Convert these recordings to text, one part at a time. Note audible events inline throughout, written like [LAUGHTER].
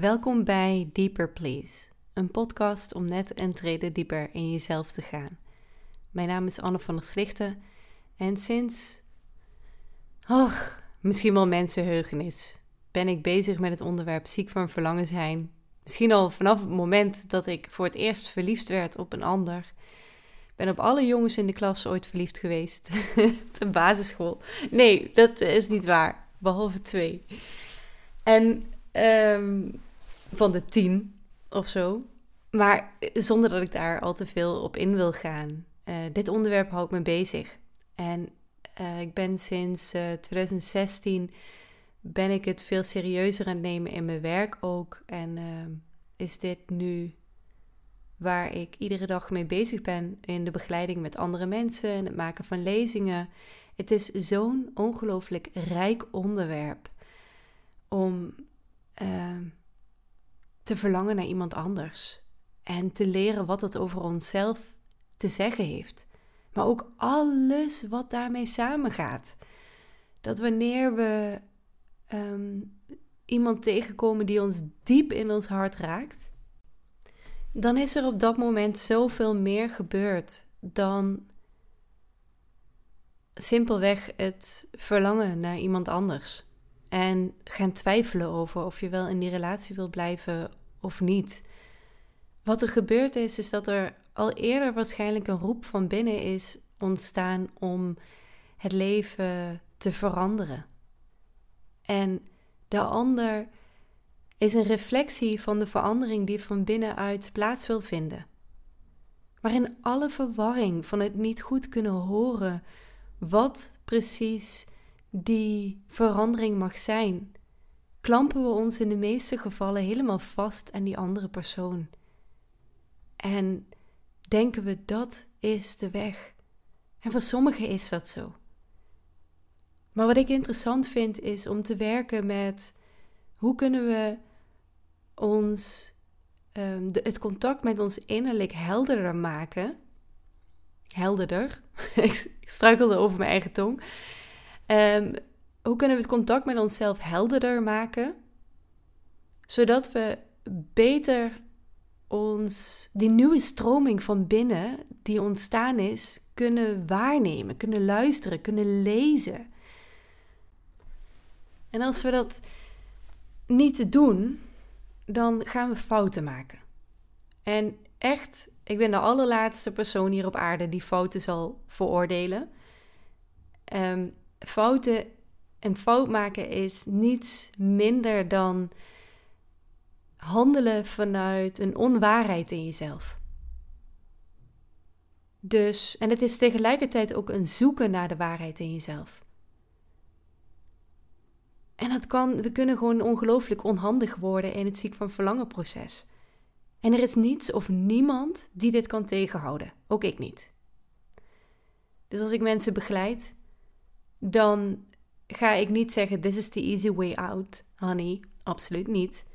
Welkom bij Deeper Please, een podcast om net een trede dieper in jezelf te gaan. Mijn naam is Anne van der Slichten en sinds, ach, misschien wel mensenheugenis, ben ik bezig met het onderwerp ziek van verlangen zijn. Misschien al vanaf het moment dat ik voor het eerst verliefd werd op een ander. Ben op alle jongens in de klas ooit verliefd geweest. [LAUGHS] de basisschool. Nee, dat is niet waar. Behalve twee. En um, van de tien of zo. Maar zonder dat ik daar al te veel op in wil gaan. Uh, dit onderwerp houdt me bezig. En uh, ik ben sinds uh, eh, 2016 ben ik het veel serieuzer aan het nemen in mijn werk ook. En is dit nu waar ik iedere dag mee bezig ben in de begeleiding met andere mensen en het maken van lezingen. Het is zo'n ongelooflijk rijk onderwerp om te verlangen naar iemand anders. En te leren wat het over onszelf te zeggen heeft. Maar ook alles wat daarmee samengaat. Dat wanneer we ehm, iemand tegenkomen die ons diep in ons hart raakt, dan is er op dat moment zoveel meer gebeurd dan simpelweg het verlangen naar iemand anders. En gaan twijfelen over of je wel in die relatie wil blijven of niet. Wat er gebeurd is, is dat er al eerder waarschijnlijk een roep van binnen is ontstaan om het leven te veranderen. En de ander is een reflectie van de verandering die van binnenuit plaats wil vinden. Maar in alle verwarring van het niet goed kunnen horen wat precies die verandering mag zijn, klampen we ons in de meeste gevallen helemaal vast aan die andere persoon. En denken we dat is de weg. En voor sommigen is dat zo. Maar wat ik interessant vind is om te werken met hoe kunnen we ons um, de, het contact met ons innerlijk helderder maken. Helderder. [LAUGHS] ik struikelde over mijn eigen tong. Um, hoe kunnen we het contact met onszelf helderder maken, zodat we beter ons, die nieuwe stroming van binnen die ontstaan is, kunnen waarnemen, kunnen luisteren, kunnen lezen. En als we dat niet doen, dan gaan we fouten maken. En echt, ik ben de allerlaatste persoon hier op aarde die fouten zal veroordelen. Um, fouten en fout maken is niets minder dan handelen vanuit een onwaarheid in jezelf. Dus, en het is tegelijkertijd ook een zoeken naar de waarheid in jezelf. En dat kan, we kunnen gewoon ongelooflijk onhandig worden in het ziek van verlangen proces. En er is niets of niemand die dit kan tegenhouden. Ook ik niet. Dus als ik mensen begeleid, dan ga ik niet zeggen: This is the easy way out, honey. Absoluut niet.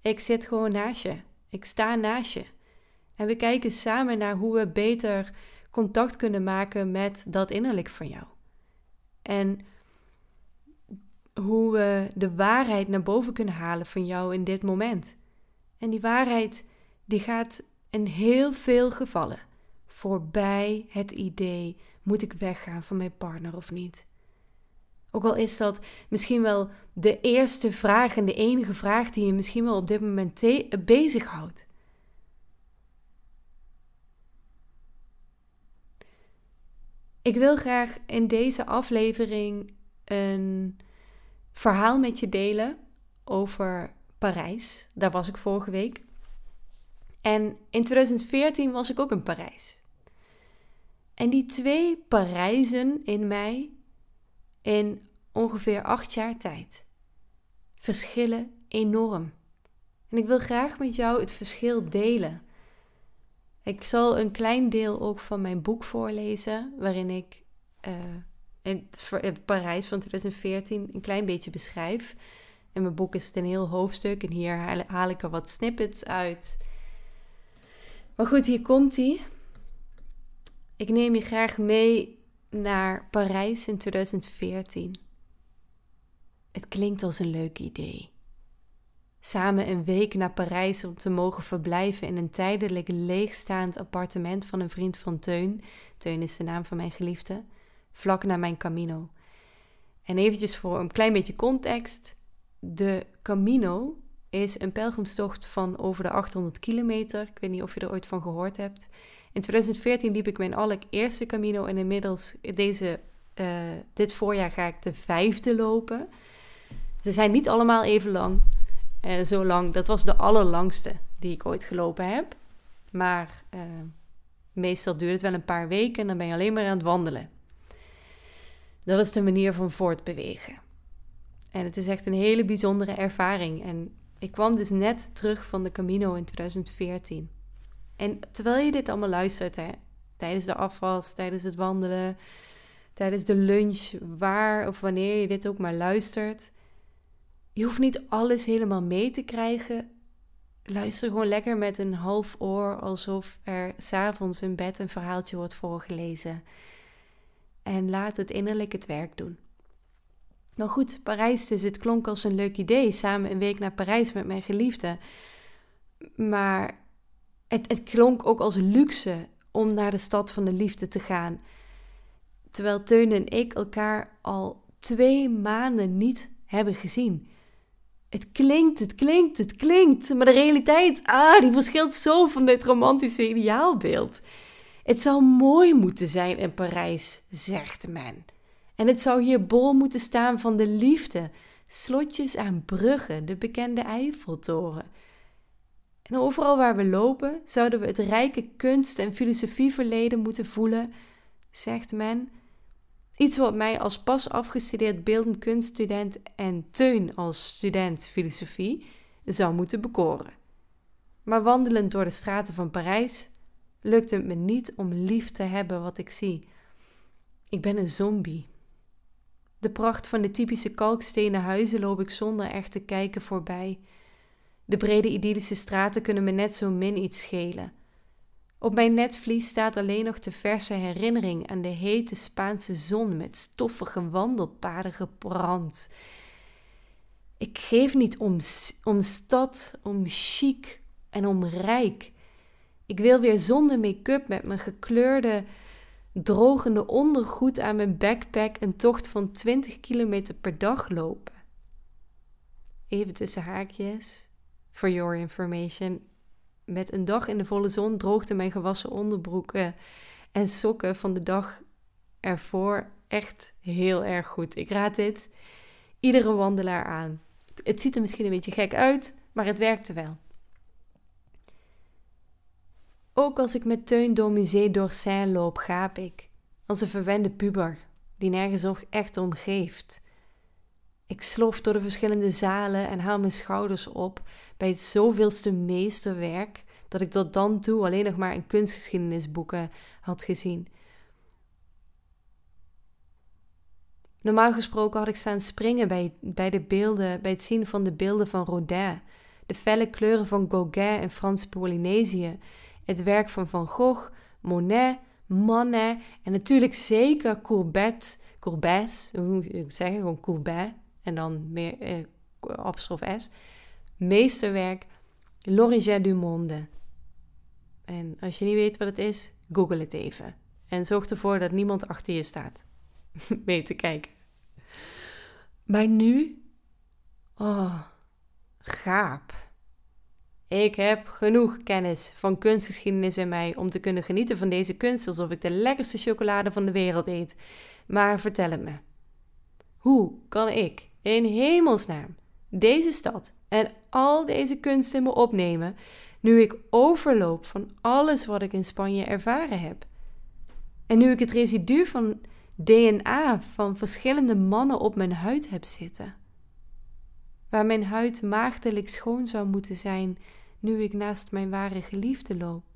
Ik zit gewoon naast je. Ik sta naast je. En we kijken samen naar hoe we beter contact kunnen maken met dat innerlijk van jou. En hoe we de waarheid naar boven kunnen halen van jou in dit moment. En die waarheid die gaat in heel veel gevallen voorbij het idee: moet ik weggaan van mijn partner of niet? Ook al is dat misschien wel de eerste vraag en de enige vraag die je misschien wel op dit moment bezighoudt. Ik wil graag in deze aflevering een verhaal met je delen over Parijs. Daar was ik vorige week. En in 2014 was ik ook in Parijs. En die twee Parijzen in mij in ongeveer acht jaar tijd. Verschillen enorm. En ik wil graag met jou het verschil delen. Ik zal een klein deel ook van mijn boek voorlezen, waarin ik uh, het, Parijs van 2014 een klein beetje beschrijf. In mijn boek is een heel hoofdstuk en hier haal ik er wat snippets uit. Maar goed, hier komt hij. Ik neem je graag mee naar Parijs in 2014. Het klinkt als een leuk idee. samen een week naar Parijs om te mogen verblijven in een tijdelijk leegstaand appartement van een vriend van Teun. Teun is de naam van mijn geliefde, vlak na mijn Camino. En eventjes voor een klein beetje context. De Camino is een pelgrimstocht van over de 800 kilometer. Ik weet niet of je er ooit van gehoord hebt. In 2014 liep ik mijn allereerste Camino en inmiddels deze, uh, dit voorjaar ga ik de vijfde lopen. Ze zijn niet allemaal even lang. Uh, zo lang, dat was de allerlangste die ik ooit gelopen heb. Maar uh, meestal duurt het wel een paar weken en dan ben je alleen maar aan het wandelen. Dat is de manier van voortbewegen. En het is echt een hele bijzondere ervaring. En ik kwam dus net terug van de Camino in 2014. En terwijl je dit allemaal luistert, hè, tijdens de afwas, tijdens het wandelen, tijdens de lunch, waar of wanneer je dit ook maar luistert, je hoeft niet alles helemaal mee te krijgen. Luister gewoon lekker met een half oor, alsof er s'avonds in bed een verhaaltje wordt voorgelezen. En laat het innerlijk het werk doen. Nou goed, Parijs dus. Het klonk als een leuk idee. Samen een week naar Parijs met mijn geliefde. Maar het, klonk ook als luxe om naar de stad van de liefde te gaan. Terwijl Teun en ik elkaar al twee maanden niet hebben gezien. Het klinkt, het klinkt, het klinkt. Maar de realiteit, ah, die verschilt zo van dit romantische ideaalbeeld. Het zou mooi moeten zijn in Parijs, zegt men. En het zou hier bol moeten staan van de liefde, slotjes aan bruggen, de bekende Eiffeltoren. En overal waar we lopen, zouden we het rijke kunst- en filosofieverleden moeten voelen, zegt men. Iets wat mij als pas afgestudeerd beeldend kunststudent en Teun als student filosofie zou moeten bekoren. Maar wandelend door de straten van Parijs lukt het me niet om lief te hebben wat ik zie. Ik ben een zombie. De pracht van de typische kalkstenen huizen loop ik zonder echt te kijken voorbij. De brede idyllische straten kunnen me net zo min iets schelen. Op mijn netvlies staat alleen nog de verse herinnering aan de hete Spaanse zon met stoffige wandelpaden gebrand. Ik geef niet om, om stad, om chic en om rijk. Ik wil weer zonder make-up met mijn gekleurde, drogende ondergoed aan mijn backpack een tocht van 20 kilometer per dag lopen. Even tussen haakjes, for your information. Met een dag in de volle zon droogden mijn gewassen onderbroeken en sokken van de dag ervoor echt heel erg goed. Ik raad dit iedere wandelaar aan. Het ziet er misschien een beetje gek uit, maar het werkte wel. Ook als ik met Teun door Musée d'Orsay loop, gaap ik. Als een verwende puber, die nergens nog echt om geeft. Ik slof door de verschillende zalen en haal mijn schouders op bij het zoveelste meesterwerk dat ik tot dan toe alleen nog maar in kunstgeschiedenisboeken had gezien. Normaal gesproken had ik staan springen bij, bij de beelden, bij het zien van de beelden van Rodin, de felle kleuren van Gauguin en Frans Polynesië het werk van Van Gogh, Monet, Manet en natuurlijk zeker Courbet, Courbet, hoe moet ik gewoon Courbet en dan meer eh, S. Meesterwerk, L'Origine du Monde. En als je niet weet wat het is, google het even. En zorg ervoor dat niemand achter je staat. [LAUGHS] mee te kijken. Maar nu, oh, gaap. Ik heb genoeg kennis van kunstgeschiedenis in mij om te kunnen genieten van deze kunst alsof ik de lekkerste chocolade van de wereld eet. Maar vertel het me. Hoe kan ik in hemelsnaam deze stad en al deze kunst in me opnemen nu ik overloop van alles wat ik in Spanje ervaren heb? En nu ik het residu van DNA van verschillende mannen op mijn huid heb zitten? Waar mijn huid maagdelijk schoon zou moeten zijn nu ik naast mijn ware geliefde loop.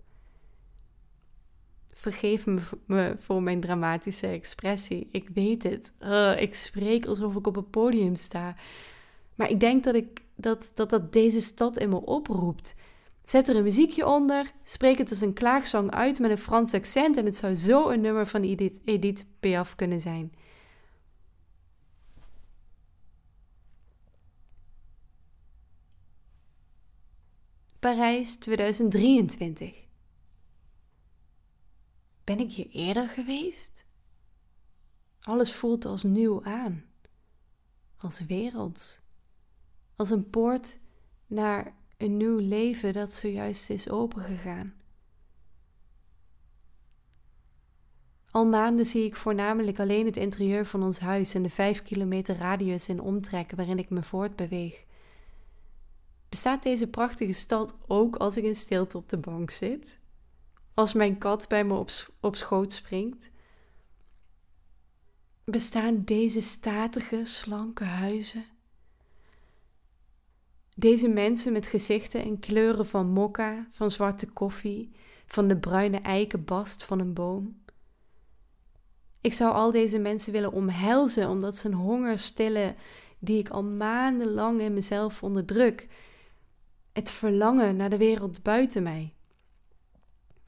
Vergeef me, voor mijn dramatische expressie. Ik weet het. Ik spreek alsof ik op een podium sta. Maar ik denk dat, ik, dat, dat dat deze stad in me oproept. Zet er een muziekje onder, spreek het als een klaagzang uit met een Frans accent en het zou zo een nummer van Edith, Edith Piaf kunnen zijn. Parijs 2023. Ben ik hier eerder geweest? Alles voelt als nieuw aan, als werelds, als een poort naar een nieuw leven dat zojuist is opengegaan. Al maanden zie ik voornamelijk alleen het interieur van ons huis en de vijf kilometer radius in omtrek waarin ik me voortbeweeg. Bestaat deze prachtige stad ook als ik in stilte op de bank zit? Als mijn kat bij me op, schoot springt? Bestaan deze statige, slanke huizen? Deze mensen met gezichten en kleuren van mokka, van zwarte koffie, van de bruine eikenbast van een boom? Ik zou al deze mensen willen omhelzen omdat ze een honger stillen die ik al maandenlang in mezelf onderdruk. Het verlangen naar de wereld buiten mij.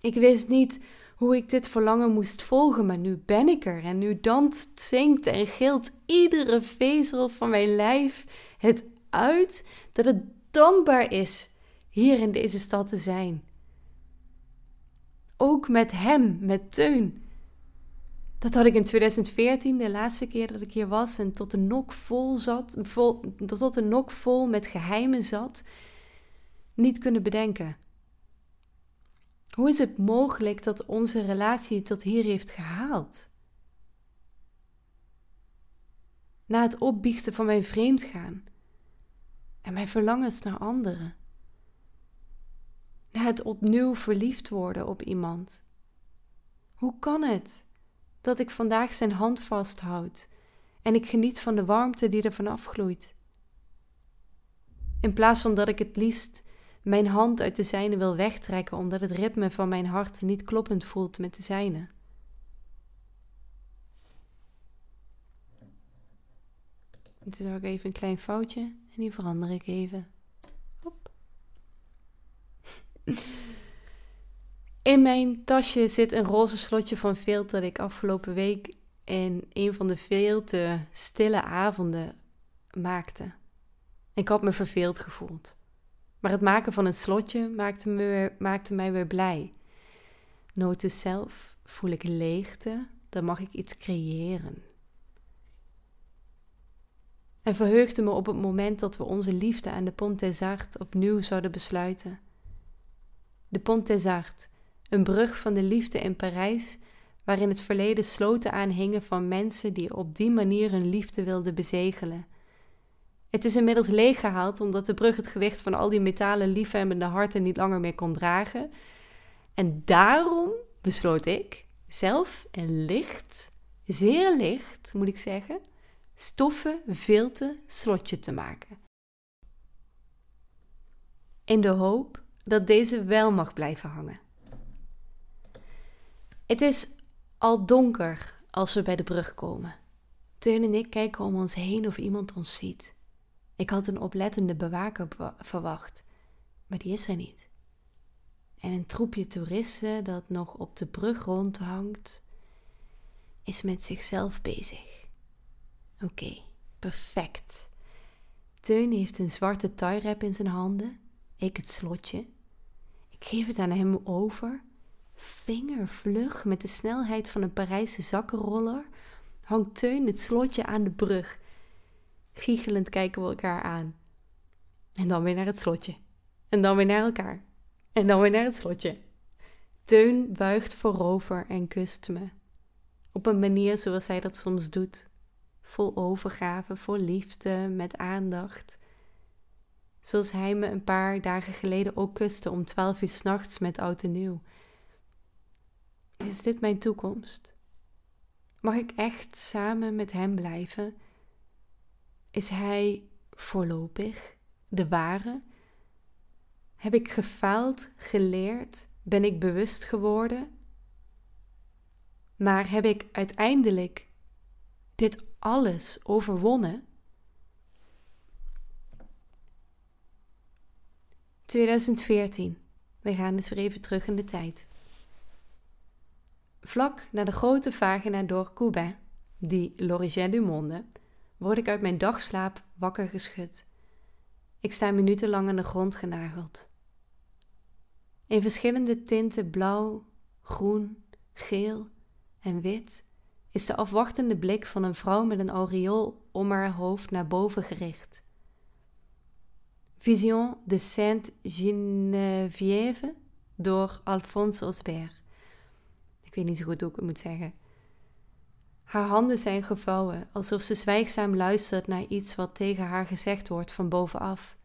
Ik wist niet hoe ik dit verlangen moest volgen, maar nu ben ik er en nu danst, zingt en gilt iedere vezel van mijn lijf het uit dat het dankbaar is hier in deze stad te zijn. Ook met hem, met Teun. Dat had ik in 2014, de laatste keer dat ik hier was en tot de nok vol zat, tot de nok vol met geheimen zat, niet kunnen bedenken. Hoe is het mogelijk dat onze relatie tot hier heeft gehaald? Na het opbiechten van mijn vreemdgaan en mijn verlangens naar anderen. Na het opnieuw verliefd worden op iemand. Hoe kan het dat ik vandaag zijn hand vasthoud en ik geniet van de warmte die er vanaf gloeit? In plaats van dat ik het liefst mijn hand uit de zijne wil wegtrekken omdat het ritme van mijn hart niet kloppend voelt met de zijne. En toen zag ik even een klein foutje en die verander ik even. Hop. In mijn tasje zit een roze slotje van veelt dat ik afgelopen week in een van de veel te stille avonden maakte. Ik had me verveeld gevoeld. Maar het maken van een slotje maakte, me, maakte mij weer blij. Nooit zelf voel ik leegte, dan mag ik iets creëren. En verheugde me op het moment dat we onze liefde aan de Pont des Arts opnieuw zouden besluiten. De Pont des Arts, een brug van de liefde in Parijs, waarin het verleden sloten aanhingen van mensen die op die manier hun liefde wilden bezegelen het is inmiddels leeggehaald omdat de brug het gewicht van al die metalen liefhebbende harten niet langer meer kon dragen. En daarom besloot ik zelf een licht, zeer licht moet ik zeggen, stoffen vilte slotje te maken. In de hoop dat deze wel mag blijven hangen. Het is al donker als we bij de brug komen. Teun en ik kijken om ons heen of iemand ons ziet. Ik had een oplettende bewaker verwacht, maar die is er niet. En een troepje toeristen dat nog op de brug rondhangt, is met zichzelf bezig. Oké, perfect. Teun heeft een zwarte tie in zijn handen, ik het slotje. Ik geef het aan hem over. Vingervlug met de snelheid van een Parijse zakkenroller hangt Teun het slotje aan de brug Giechelend kijken we elkaar aan. En dan weer naar het slotje. En dan weer naar elkaar. En dan weer naar het slotje. Teun buigt voorover en kust me. Op een manier zoals hij dat soms doet. Vol overgave, vol liefde, met aandacht. Zoals hij me een paar dagen geleden ook kuste om twaalf uur s'nachts met oud en nieuw. Is dit mijn toekomst? Mag ik echt samen met hem blijven? Is hij voorlopig de ware? Heb ik gefaald, geleerd? Ben ik bewust geworden? Maar heb ik uiteindelijk dit alles overwonnen? 2014. We gaan dus weer even terug in de tijd. Vlak na de grote vagina door Coubin, die L'Origine du Monde, word ik uit mijn dagslaap wakker geschud. Ik sta minutenlang aan de grond genageld. In verschillende tinten blauw, groen, geel en wit is de afwachtende blik van een vrouw met een aureool om haar hoofd naar boven gericht. Vision de Sainte-Geneviève door Alphonse Osbert. Ik weet niet zo goed hoe ik het moet zeggen. Haar handen zijn gevouwen, alsof ze zwijgzaam luistert naar iets wat tegen haar gezegd wordt van bovenaf.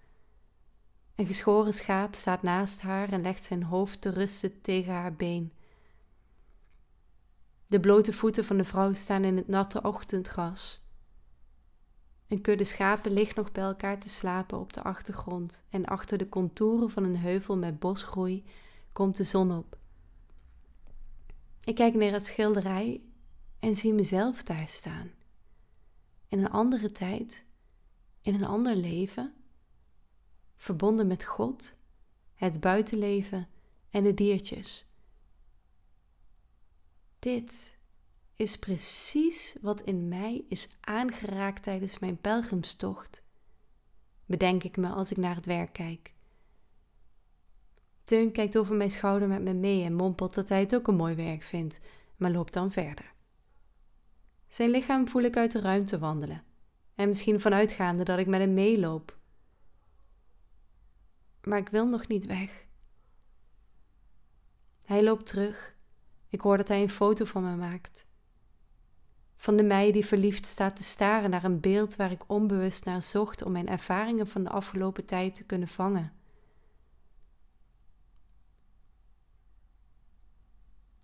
Een geschoren schaap staat naast haar en legt zijn hoofd te rusten tegen haar been. De blote voeten van de vrouw staan in het natte ochtendgras. Een kudde schapen ligt nog bij elkaar te slapen op de achtergrond en achter de contouren van een heuvel met bosgroei komt de zon op. Ik kijk naar het schilderij en zie mezelf daar staan. In een andere tijd, in een ander leven, verbonden met God, het buitenleven en de diertjes. Dit is precies wat in mij is aangeraakt tijdens mijn pelgrimstocht, bedenk ik me als ik naar het werk kijk. Teun kijkt over mijn schouder met me mee en mompelt dat hij het ook een mooi werk vindt, maar loopt dan verder. Zijn lichaam voel ik uit de ruimte wandelen, en misschien vanuitgaande dat ik met hem meeloop. Maar ik wil nog niet weg. Hij loopt terug. Ik hoor dat hij een foto van me maakt. Van de mij die verliefd staat te staren naar een beeld waar ik onbewust naar zocht om mijn ervaringen van de afgelopen tijd te kunnen vangen.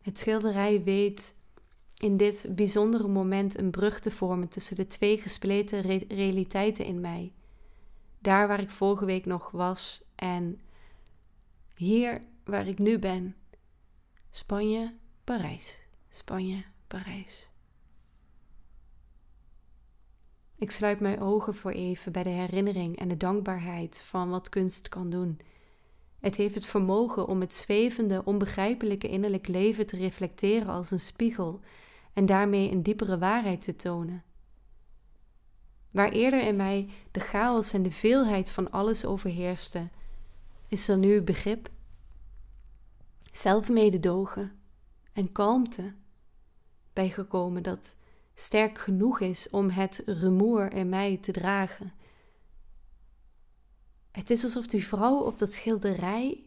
Het schilderij weet in dit bijzondere moment een brug te vormen tussen de twee gespleten realiteiten in mij. Daar waar ik vorige week nog was en hier waar ik nu ben. Spanje, Parijs. Spanje, Parijs. Ik sluit mijn ogen voor even bij de herinnering en de dankbaarheid van wat kunst kan doen. Het heeft het vermogen om het zwevende, onbegrijpelijke innerlijk leven te reflecteren als een spiegel en daarmee een diepere waarheid te tonen. Waar eerder in mij de chaos en de veelheid van alles overheerste, is er nu begrip, zelfmededogen en kalmte bijgekomen dat sterk genoeg is om het rumoer in mij te dragen. Het is alsof die vrouw op dat schilderij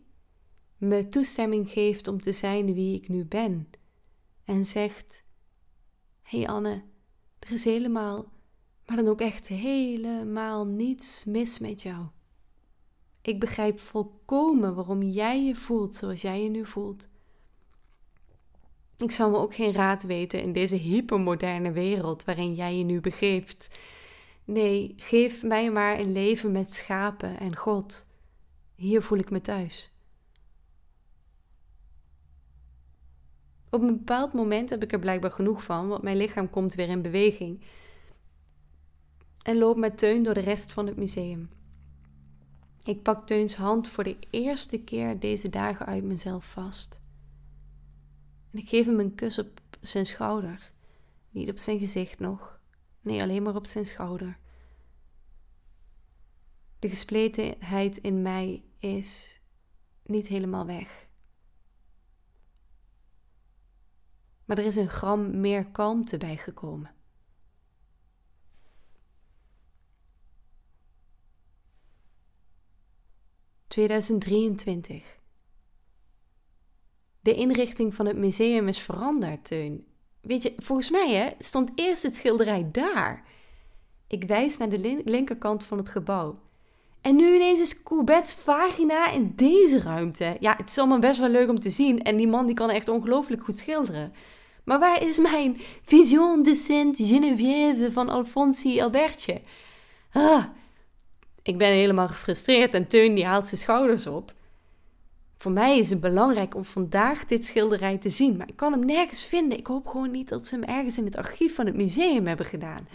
me toestemming geeft om te zijn wie ik nu ben en zegt: Hé hey Anne, er is helemaal, maar dan ook echt helemaal niets mis met jou. Ik begrijp volkomen waarom jij je voelt zoals jij je nu voelt. Ik zou me ook geen raad weten in deze hypermoderne wereld waarin jij je nu begeeft. Nee, geef mij maar een leven met schapen en God. Hier voel ik me thuis. Op een bepaald moment heb ik er blijkbaar genoeg van, want mijn lichaam komt weer in beweging. En loop met Teun door de rest van het museum. Ik pak Teuns hand voor de eerste keer deze dagen uit mezelf vast. En ik geef hem een kus op zijn schouder. Niet op zijn gezicht nog. Nee, alleen maar op zijn schouder. De gespletenheid in mij is niet helemaal weg. Maar er is een gram meer kalmte bijgekomen. ...2023. De inrichting van het museum is veranderd, Teun. Weet je, volgens mij hè, stond eerst het schilderij daar. Ik wijs naar de linkerkant van het gebouw. En nu ineens is Courbet's vagina in deze ruimte. Ja, het is allemaal best wel leuk om te zien. En die man die kan echt ongelooflijk goed schilderen. Maar waar is mijn [LAUGHS] Vision de Sainte-Geneviève van Alfonsi Albertje? Ah, ik ben helemaal gefrustreerd en Teun die haalt zijn schouders op. Voor mij is het belangrijk om vandaag dit schilderij te zien, maar ik kan hem nergens vinden. Ik hoop gewoon niet dat ze hem ergens in het archief van het museum hebben gedaan.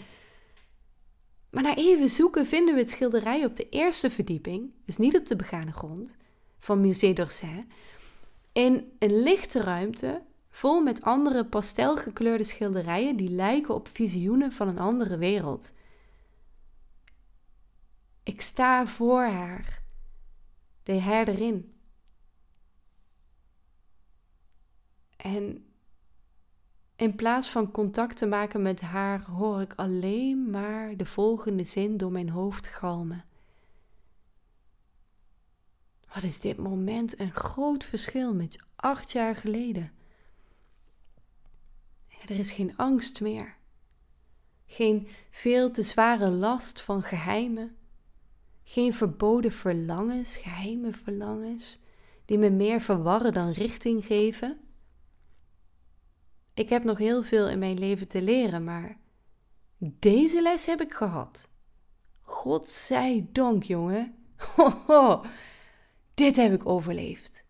Maar na even zoeken vinden we het schilderij op de eerste verdieping, dus niet op de begane grond, van Musée d'Orsay, in een lichte ruimte vol met andere pastelgekleurde schilderijen die lijken op visioenen van een andere wereld. Ik sta voor haar, de herderin, En in plaats van contact te maken met haar, hoor ik alleen maar de volgende zin door mijn hoofd galmen. Wat is dit moment een groot verschil met acht jaar geleden? Er is geen angst meer. Geen veel te zware last van geheimen. Geen verboden verlangens, geheime verlangens, die me meer verwarren dan richting geven. Ik heb nog heel veel in mijn leven te leren, maar deze les heb ik gehad. God zij dank, jongen. [LAUGHS] Ho, dit heb ik overleefd.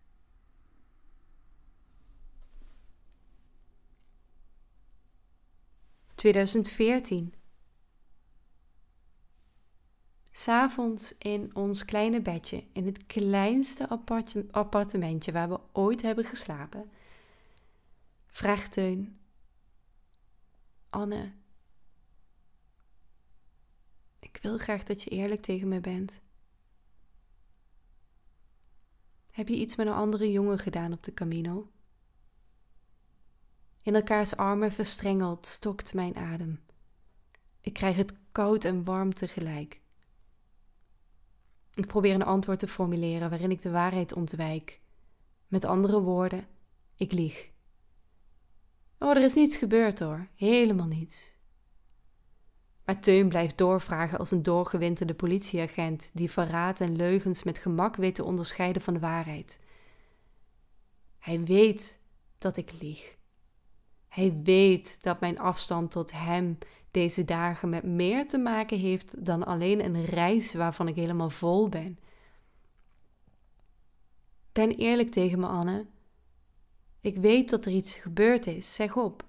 ...2014. S'avonds in ons kleine bedje, in het kleinste appartementje waar we ooit hebben geslapen vraagt Teun. Anne, ik wil graag dat je eerlijk tegen me bent. Heb je iets met een andere jongen gedaan op de Camino? In elkaars armen verstrengeld stokt mijn adem. Ik krijg het koud en warm tegelijk. Ik probeer een antwoord te formuleren waarin ik de waarheid ontwijk. Met andere woorden, ik lieg. Oh, er is niets gebeurd hoor, helemaal niets. Maar Teun blijft doorvragen als een doorgewinterde politieagent die verraad en leugens met gemak weet te onderscheiden van de waarheid. Hij weet dat ik lieg. Hij weet dat mijn afstand tot hem deze dagen met meer te maken heeft dan alleen een reis waarvan ik helemaal vol ben. Ben eerlijk tegen me, Anne. Ik weet dat er iets gebeurd is, zeg op.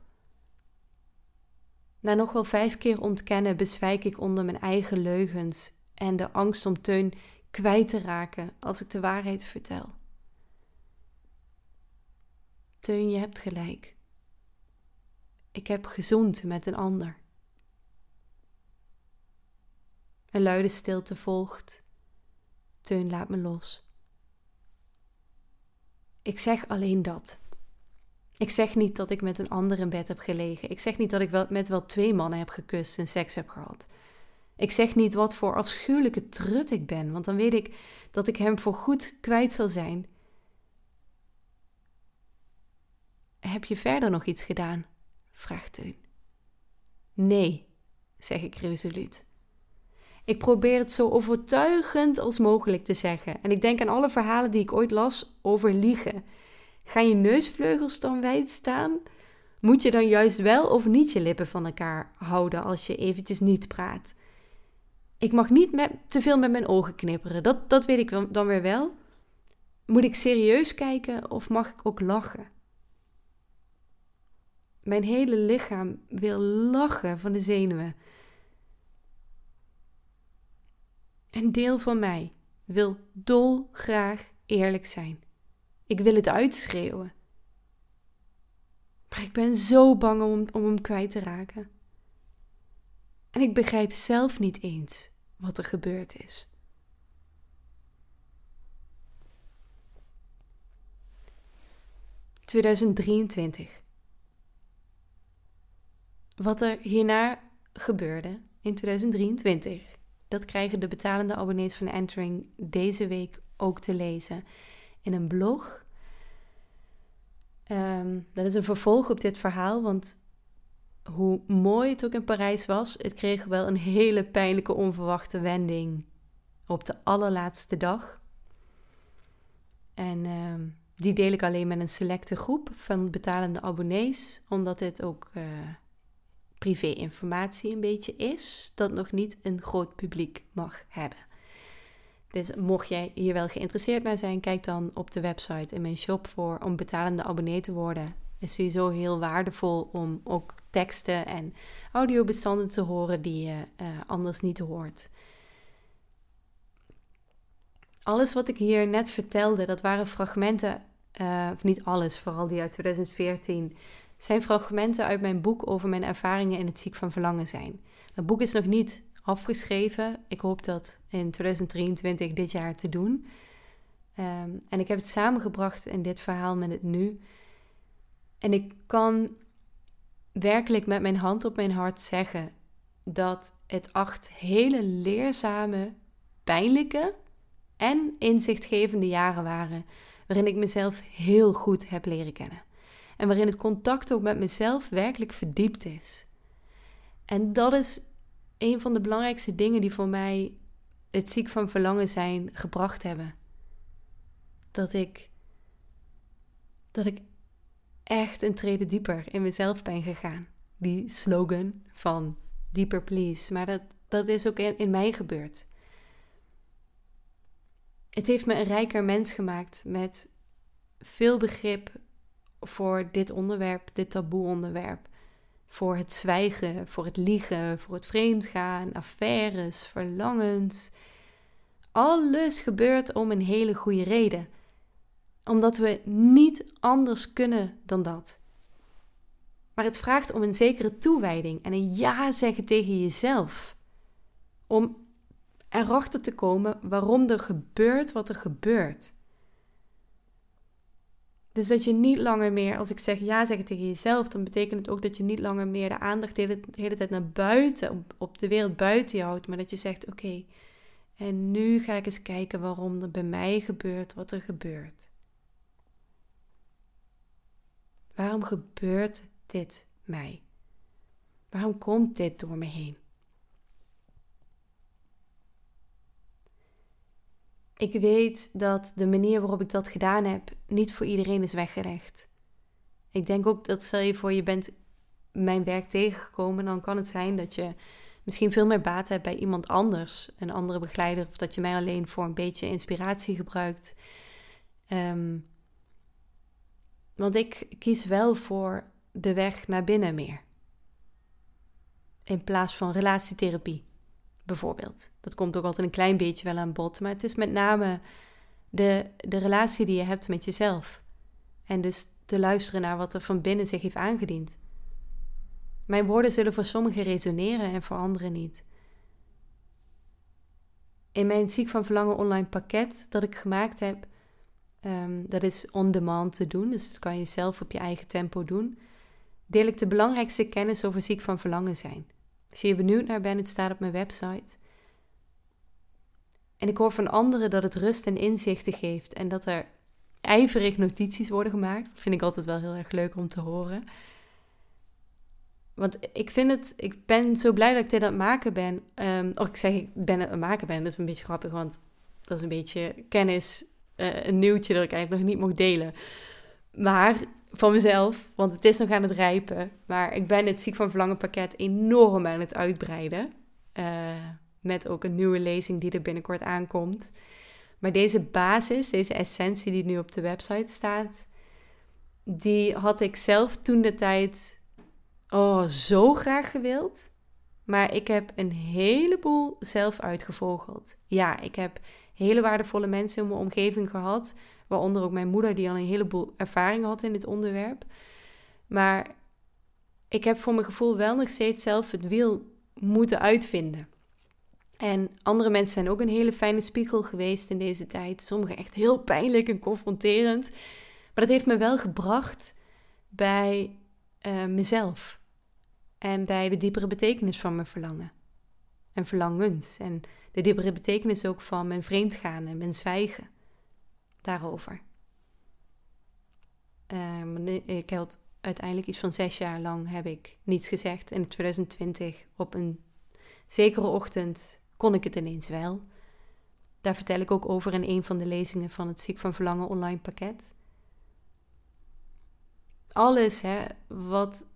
Na nog wel vijf keer ontkennen bezwijk ik onder mijn eigen leugens en de angst om Teun kwijt te raken als ik de waarheid vertel. Teun, je hebt gelijk. Ik heb gezond met een ander. Een luide stilte volgt. Teun laat me los. Ik zeg alleen dat. Ik zeg niet dat ik met een ander in bed heb gelegen. Ik zeg niet dat ik met wel twee mannen heb gekust en seks heb gehad. Ik zeg niet wat voor afschuwelijke trut ik ben, want dan weet ik dat ik hem voor goed kwijt zal zijn. Heb je verder nog iets gedaan? vraagt Teun. Nee, zeg ik resoluut. Ik probeer het zo overtuigend als mogelijk te zeggen. En ik denk aan alle verhalen die ik ooit las over liegen. Gaan je neusvleugels dan wijd staan? Moet je dan juist wel of niet je lippen van elkaar houden als je eventjes niet praat? Ik mag niet met, te veel met mijn ogen knipperen, dat, dat weet ik dan weer wel. Moet ik serieus kijken of mag ik ook lachen? Mijn hele lichaam wil lachen van de zenuwen. Een deel van mij wil dolgraag eerlijk zijn. Ik wil het uitschreeuwen. Maar ik ben zo bang om, om hem kwijt te raken. En ik begrijp zelf niet eens wat er gebeurd is. ...2023. Wat er hierna gebeurde in 2023... ...dat krijgen de betalende abonnees van Entering deze week ook te lezen in een blog. Ehm, dat is een vervolg op dit verhaal, want hoe mooi het ook in Parijs was, het kreeg wel een hele pijnlijke onverwachte wending op de allerlaatste dag. En ehm, die deel ik alleen met een selecte groep van betalende abonnees, omdat dit ook uh, privé-informatie een beetje is, dat nog niet een groot publiek mag hebben. Dus mocht jij hier wel geïnteresseerd naar zijn, kijk dan op de website in mijn shop voor om betalende abonnee te worden. Is sowieso heel waardevol om ook teksten en audiobestanden te horen die je uh, anders niet hoort. Alles wat ik hier net vertelde, dat waren fragmenten, uh, of niet alles, vooral die uit 2014, zijn fragmenten uit mijn boek over mijn ervaringen in het ziek van verlangen zijn. Dat boek is nog niet afgeschreven. Ik hoop dat in 2023 dit jaar te doen. Um, en ik heb het samengebracht in dit verhaal met het nu. En ik kan werkelijk met mijn hand op mijn hart zeggen dat het acht hele leerzame, pijnlijke en inzichtgevende jaren waren, waarin ik mezelf heel goed heb leren kennen. En waarin het contact ook met mezelf werkelijk verdiept is. En dat is een van de belangrijkste dingen die voor mij het ziek van verlangen zijn gebracht hebben. Dat ik, dat ik echt een trede dieper in mezelf ben gegaan. Die slogan van Deeper Please. Maar dat, dat is ook in, in mij gebeurd. Het heeft me een rijker mens gemaakt met veel begrip voor dit onderwerp, dit taboe-onderwerp. Voor het zwijgen, voor het liegen, voor het vreemdgaan, affaires, verlangens. Alles gebeurt om een hele goede reden. Omdat we niet anders kunnen dan dat. Maar het vraagt om een zekere toewijding en een ja zeggen tegen jezelf. Om erachter te komen waarom er gebeurt wat er gebeurt. Dus dat je niet langer meer, als ik zeg ja zeggen tegen jezelf, dan betekent het ook dat je niet langer meer de aandacht de hele, tijd naar buiten, op, op, de wereld buiten je houdt, maar dat je zegt: Oké, en nu ga ik eens kijken waarom er bij mij gebeurt wat er gebeurt. Waarom gebeurt dit mij? Waarom komt dit door me heen? Ik weet dat de manier waarop ik dat gedaan heb niet voor iedereen is weggelegd. Ik denk ook dat stel je voor je bent mijn werk tegengekomen, dan kan het zijn dat je misschien veel meer baat hebt bij iemand anders, een andere begeleider, of dat je mij alleen voor een beetje inspiratie gebruikt. Ehm, want ik kies wel voor de weg naar binnen meer. In plaats van relatietherapie bijvoorbeeld. Dat komt ook altijd een klein beetje wel aan bod, maar het is met name de, de relatie die je hebt met jezelf. En dus te luisteren naar wat er van binnen zich heeft aangediend. Mijn woorden zullen voor sommigen resoneren en voor anderen niet. In mijn Ziek van Verlangen online pakket dat ik gemaakt heb, um, dat is on demand te doen, dus dat kan je zelf op je eigen tempo doen, deel ik de belangrijkste kennis over ziek van verlangen zijn. Als je hier benieuwd naar bent, het staat op mijn website. En ik hoor van anderen dat het rust en inzichten geeft en dat er ijverig notities worden gemaakt. Dat vind ik altijd wel heel erg leuk om te horen. Want ik vind het, ik ben zo blij dat ik dit aan het maken ben. Um, of ik zeg, ik ben het aan het maken ben. Dat is een beetje grappig, want dat is een beetje kennis, uh, een nieuwtje dat ik eigenlijk nog niet mocht delen. Maar van mezelf, want het is nog aan het rijpen. Maar ik ben het ziek van verlangen pakket enorm aan het uitbreiden. Uh, met ook een nieuwe lezing die er binnenkort aankomt. Maar deze basis, deze essentie die nu op de website staat, die had ik zelf toen de tijd oh, zo graag gewild. Maar ik heb een heleboel zelf uitgevogeld. Ja, ik heb hele waardevolle mensen in mijn omgeving gehad Waaronder ook mijn moeder, die al een heleboel ervaring had in dit onderwerp. Maar ik heb voor mijn gevoel wel nog steeds zelf het wiel moeten uitvinden. En andere mensen zijn ook een hele fijne spiegel geweest in deze tijd. Sommige echt heel pijnlijk en confronterend. Maar dat heeft me wel gebracht bij uh, mezelf. En bij de diepere betekenis van mijn verlangen. En verlangens. En de diepere betekenis ook van mijn vreemdgaan en mijn zwijgen daarover. Um, ik had uiteindelijk iets van zes jaar lang heb ik niets gezegd. In 2020 op een zekere ochtend kon ik het ineens wel. Daar vertel ik ook over in een van de lezingen van het Ziek van Verlangen online pakket. Alles hè, wat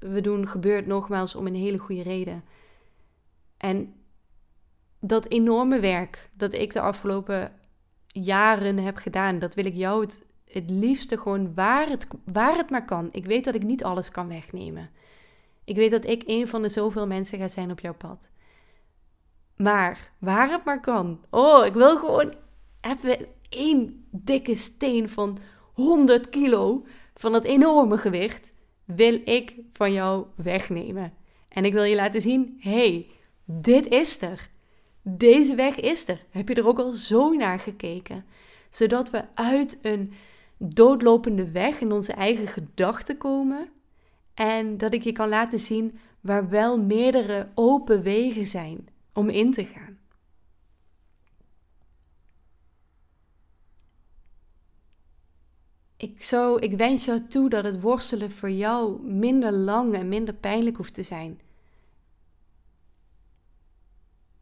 we doen gebeurt nogmaals om een hele goede reden. En dat enorme werk dat ik de afgelopen jaren heb gedaan. Dat wil ik jou het, liefste gewoon waar het, waar het maar kan. Ik weet dat ik niet alles kan wegnemen. Ik weet dat ik een van de zoveel mensen ga zijn op jouw pad. Maar waar het maar kan. Oh, ik wil gewoon even één dikke steen van 100 kilo van dat enorme gewicht wil ik van jou wegnemen. En ik wil je laten zien: hey, dit is er. Deze weg is er. Heb je er ook al zo naar gekeken? Zodat we uit een doodlopende weg in onze eigen gedachten komen. En dat ik je kan laten zien waar wel meerdere open wegen zijn om in te gaan. Ik, zo, ik wens jou toe dat het worstelen voor jou minder lang en minder pijnlijk hoeft te zijn.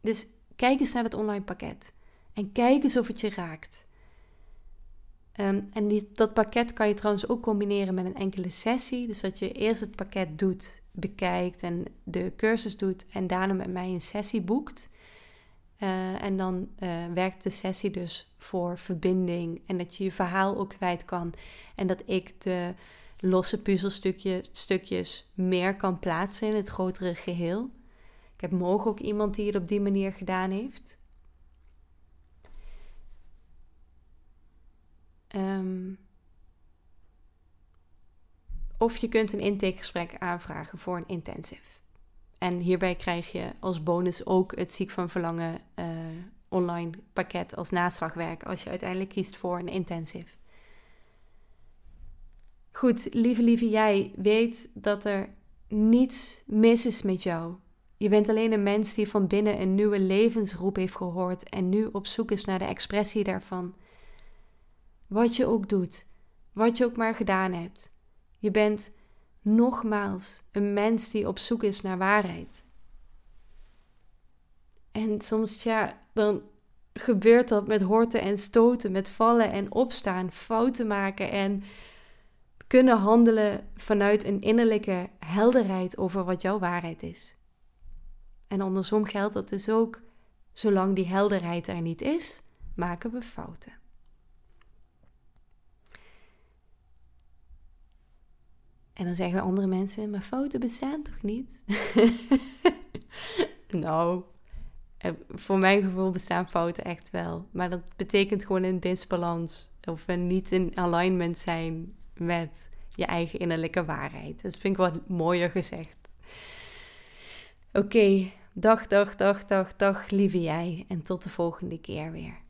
Dus kijk eens naar het online pakket. En kijk eens of het je raakt. Ehm, en die, dat pakket kan je trouwens ook combineren met een enkele sessie. Dus dat je eerst het pakket doet, bekijkt en de cursus doet en daarna met mij een sessie boekt. Uh, en dan uh, werkt de sessie dus voor verbinding en dat je je verhaal ook kwijt kan. En dat ik de losse puzzelstukjes meer kan plaatsen in het grotere geheel. Ik heb morgen ook iemand die het op die manier gedaan heeft. Um, of je kunt een intakegesprek aanvragen voor een intensive. En hierbij krijg je als bonus ook het ziek van verlangen uh, online pakket als naslagwerk als je uiteindelijk kiest voor een intensive. Goed, lieve lieve jij, weet dat er niets mis is met jou. Je bent alleen een mens die van binnen een nieuwe levensroep heeft gehoord en nu op zoek is naar de expressie daarvan. Wat je ook doet, wat je ook maar gedaan hebt. Je bent nogmaals een mens die op zoek is naar waarheid. En soms, ja, dan gebeurt dat met horten en stoten, met vallen en opstaan, fouten maken en kunnen handelen vanuit een innerlijke helderheid over wat jouw waarheid is. En andersom geldt dat dus ook, zolang die helderheid er niet is, maken we fouten. En dan zeggen andere mensen, maar fouten bestaan toch niet? [LAUGHS] nou, eh, voor mijn gevoel bestaan fouten echt wel. Maar dat betekent gewoon een disbalans. Of een niet in alignment zijn met je eigen innerlijke waarheid. Dat vind ik wat mooier gezegd. Oké, dag, dag, dag, dag, dag, lieve jij. En tot de volgende keer weer.